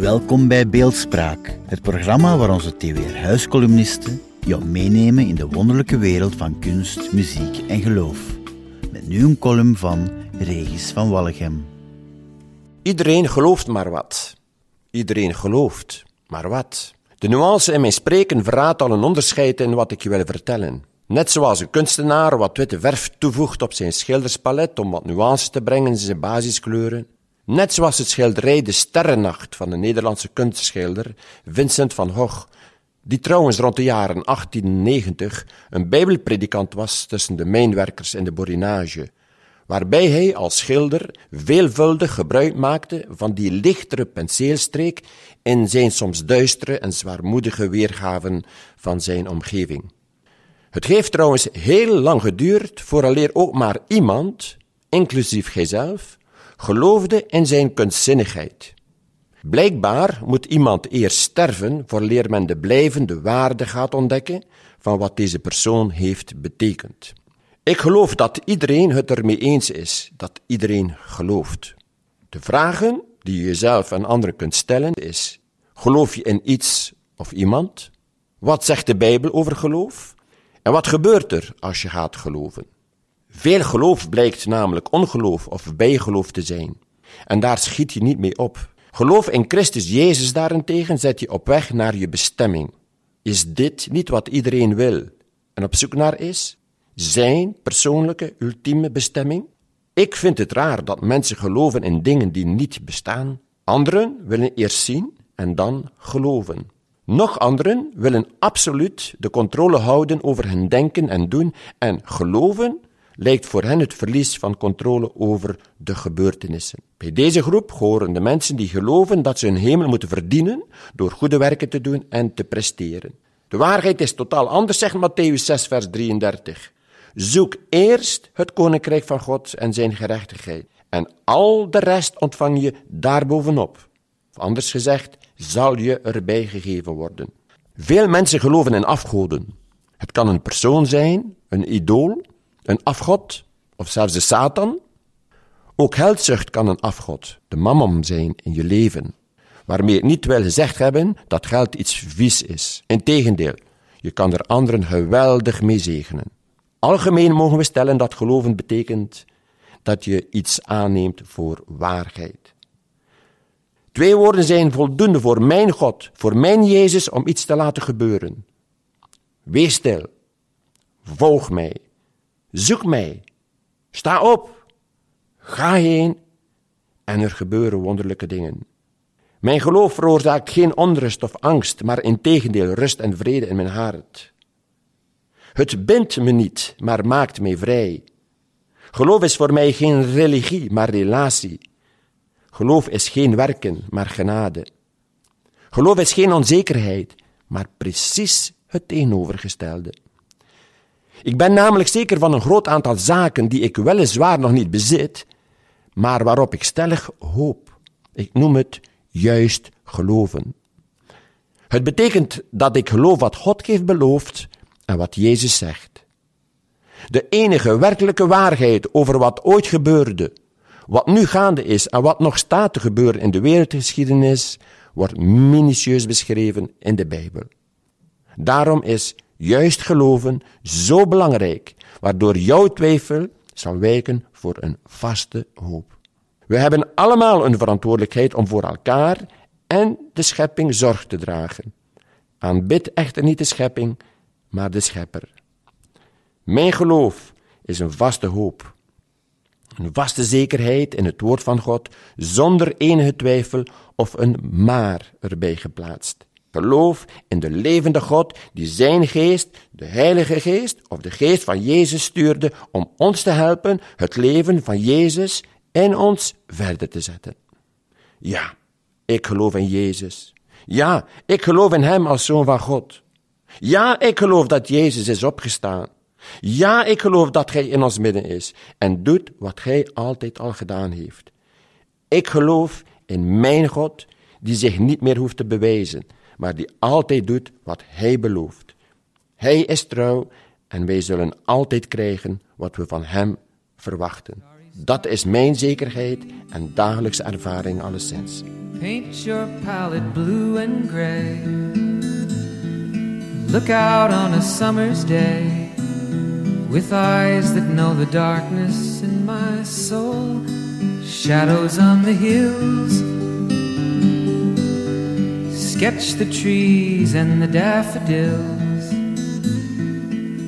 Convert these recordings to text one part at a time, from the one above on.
Welkom bij Beeldspraak, het programma waar onze TWR huiscolumnisten jou meenemen in de wonderlijke wereld van kunst, muziek en geloof. Met nu een column van Regis van Wallegem. Iedereen gelooft maar wat. Iedereen gelooft maar wat. De nuance in mijn spreken verraadt al een onderscheid in wat ik je wil vertellen. Net zoals een kunstenaar wat witte verf toevoegt op zijn schilderspalet om wat nuance te brengen in zijn basiskleuren. Net zoals het schilderij De Sterrennacht van de Nederlandse kunstschilder Vincent van Gogh, die trouwens rond de jaren 1890 een bijbelpredikant was tussen de mijnwerkers in de Borinage, waarbij hij als schilder veelvuldig gebruik maakte van die lichtere penseelstreek in zijn soms duistere en zwaarmoedige weergaven van zijn omgeving. Het heeft trouwens heel lang geduurd vooraleer ook maar iemand, inclusief gijzelf, geloofde in zijn kunstzinnigheid. Blijkbaar moet iemand eerst sterven vooraleer men de blijvende waarde gaat ontdekken van wat deze persoon heeft betekend. Ik geloof dat iedereen het ermee eens is, dat iedereen gelooft. De vragen die je jezelf en anderen kunt stellen is, geloof je in iets of iemand? Wat zegt de Bijbel over geloof? En wat gebeurt er als je gaat geloven? Veel geloof blijkt namelijk ongeloof of bijgeloof te zijn. En daar schiet je niet mee op. Geloof in Christus Jezus daarentegen zet je op weg naar je bestemming. Is dit niet wat iedereen wil en op zoek naar is? Zijn persoonlijke ultieme bestemming? Ik vind het raar dat mensen geloven in dingen die niet bestaan. Anderen willen eerst zien en dan geloven. Nog anderen willen absoluut de controle houden over hun denken en doen en geloven lijkt voor hen het verlies van controle over de gebeurtenissen. Bij deze groep horen de mensen die geloven dat ze hun hemel moeten verdienen door goede werken te doen en te presteren. De waarheid is totaal anders, zegt Matthäus 6, vers 33. Zoek eerst het koninkrijk van God en zijn gerechtigheid, en al de rest ontvang je daarbovenop. Of anders gezegd, zal je erbij gegeven worden. Veel mensen geloven in afgoden. Het kan een persoon zijn, een idool, een afgod of zelfs de Satan. Ook geldzucht kan een afgod, de mammon zijn in je leven, waarmee ik niet wil gezegd hebben dat geld iets vies is. Integendeel, je kan er anderen geweldig mee zegenen. Algemeen mogen we stellen dat geloven betekent dat je iets aanneemt voor waarheid. Twee woorden zijn voldoende voor mijn God, voor mijn Jezus, om iets te laten gebeuren. Wees stil. Volg mij. Zoek mij. Sta op. Ga heen. En er gebeuren wonderlijke dingen. Mijn geloof veroorzaakt geen onrust of angst, maar integendeel rust en vrede in mijn hart. Het bindt me niet, maar maakt mij vrij. Geloof is voor mij geen religie, maar relatie. Geloof is geen werken, maar genade. Geloof is geen onzekerheid, maar precies het tegenovergestelde. Ik ben namelijk zeker van een groot aantal zaken die ik weliswaar nog niet bezit, maar waarop ik stellig hoop. Ik noem het juist geloven. Het betekent dat ik geloof wat God heeft beloofd en wat Jezus zegt. De enige werkelijke waarheid over wat ooit gebeurde, wat nu gaande is en wat nog staat te gebeuren in de wereldgeschiedenis, wordt minutieus beschreven in de Bijbel. Daarom is juist geloven zo belangrijk, waardoor jouw twijfel zal wijken voor een vaste hoop. We hebben allemaal een verantwoordelijkheid om voor elkaar en de schepping zorg te dragen. Aanbid echter niet de schepping, maar de schepper. Mijn geloof is een vaste hoop. Een vaste zekerheid in het woord van God, zonder enige twijfel of een maar erbij geplaatst. Geloof in de levende God die zijn geest, de Heilige Geest of de geest van Jezus stuurde om ons te helpen het leven van Jezus in ons verder te zetten. Ja, ik geloof in Jezus. Ja, ik geloof in Hem als Zoon van God. Ja, ik geloof dat Jezus is opgestaan. Ja, ik geloof dat Hij in ons midden is en doet wat Hij altijd al gedaan heeft. Ik geloof in mijn God die zich niet meer hoeft te bewijzen, maar die altijd doet wat Hij belooft. Hij is trouw en wij zullen altijd krijgen wat we van Hem verwachten. Dat is mijn zekerheid en dagelijkse ervaring alleszins. Paint your palette blue and gray. Look out on a summer's day with eyes that know the darkness in my soul. Shadows on the hills. Sketch the trees and the daffodils.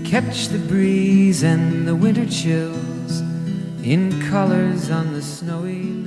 Catch the breeze and the winter chills in colors on the snowy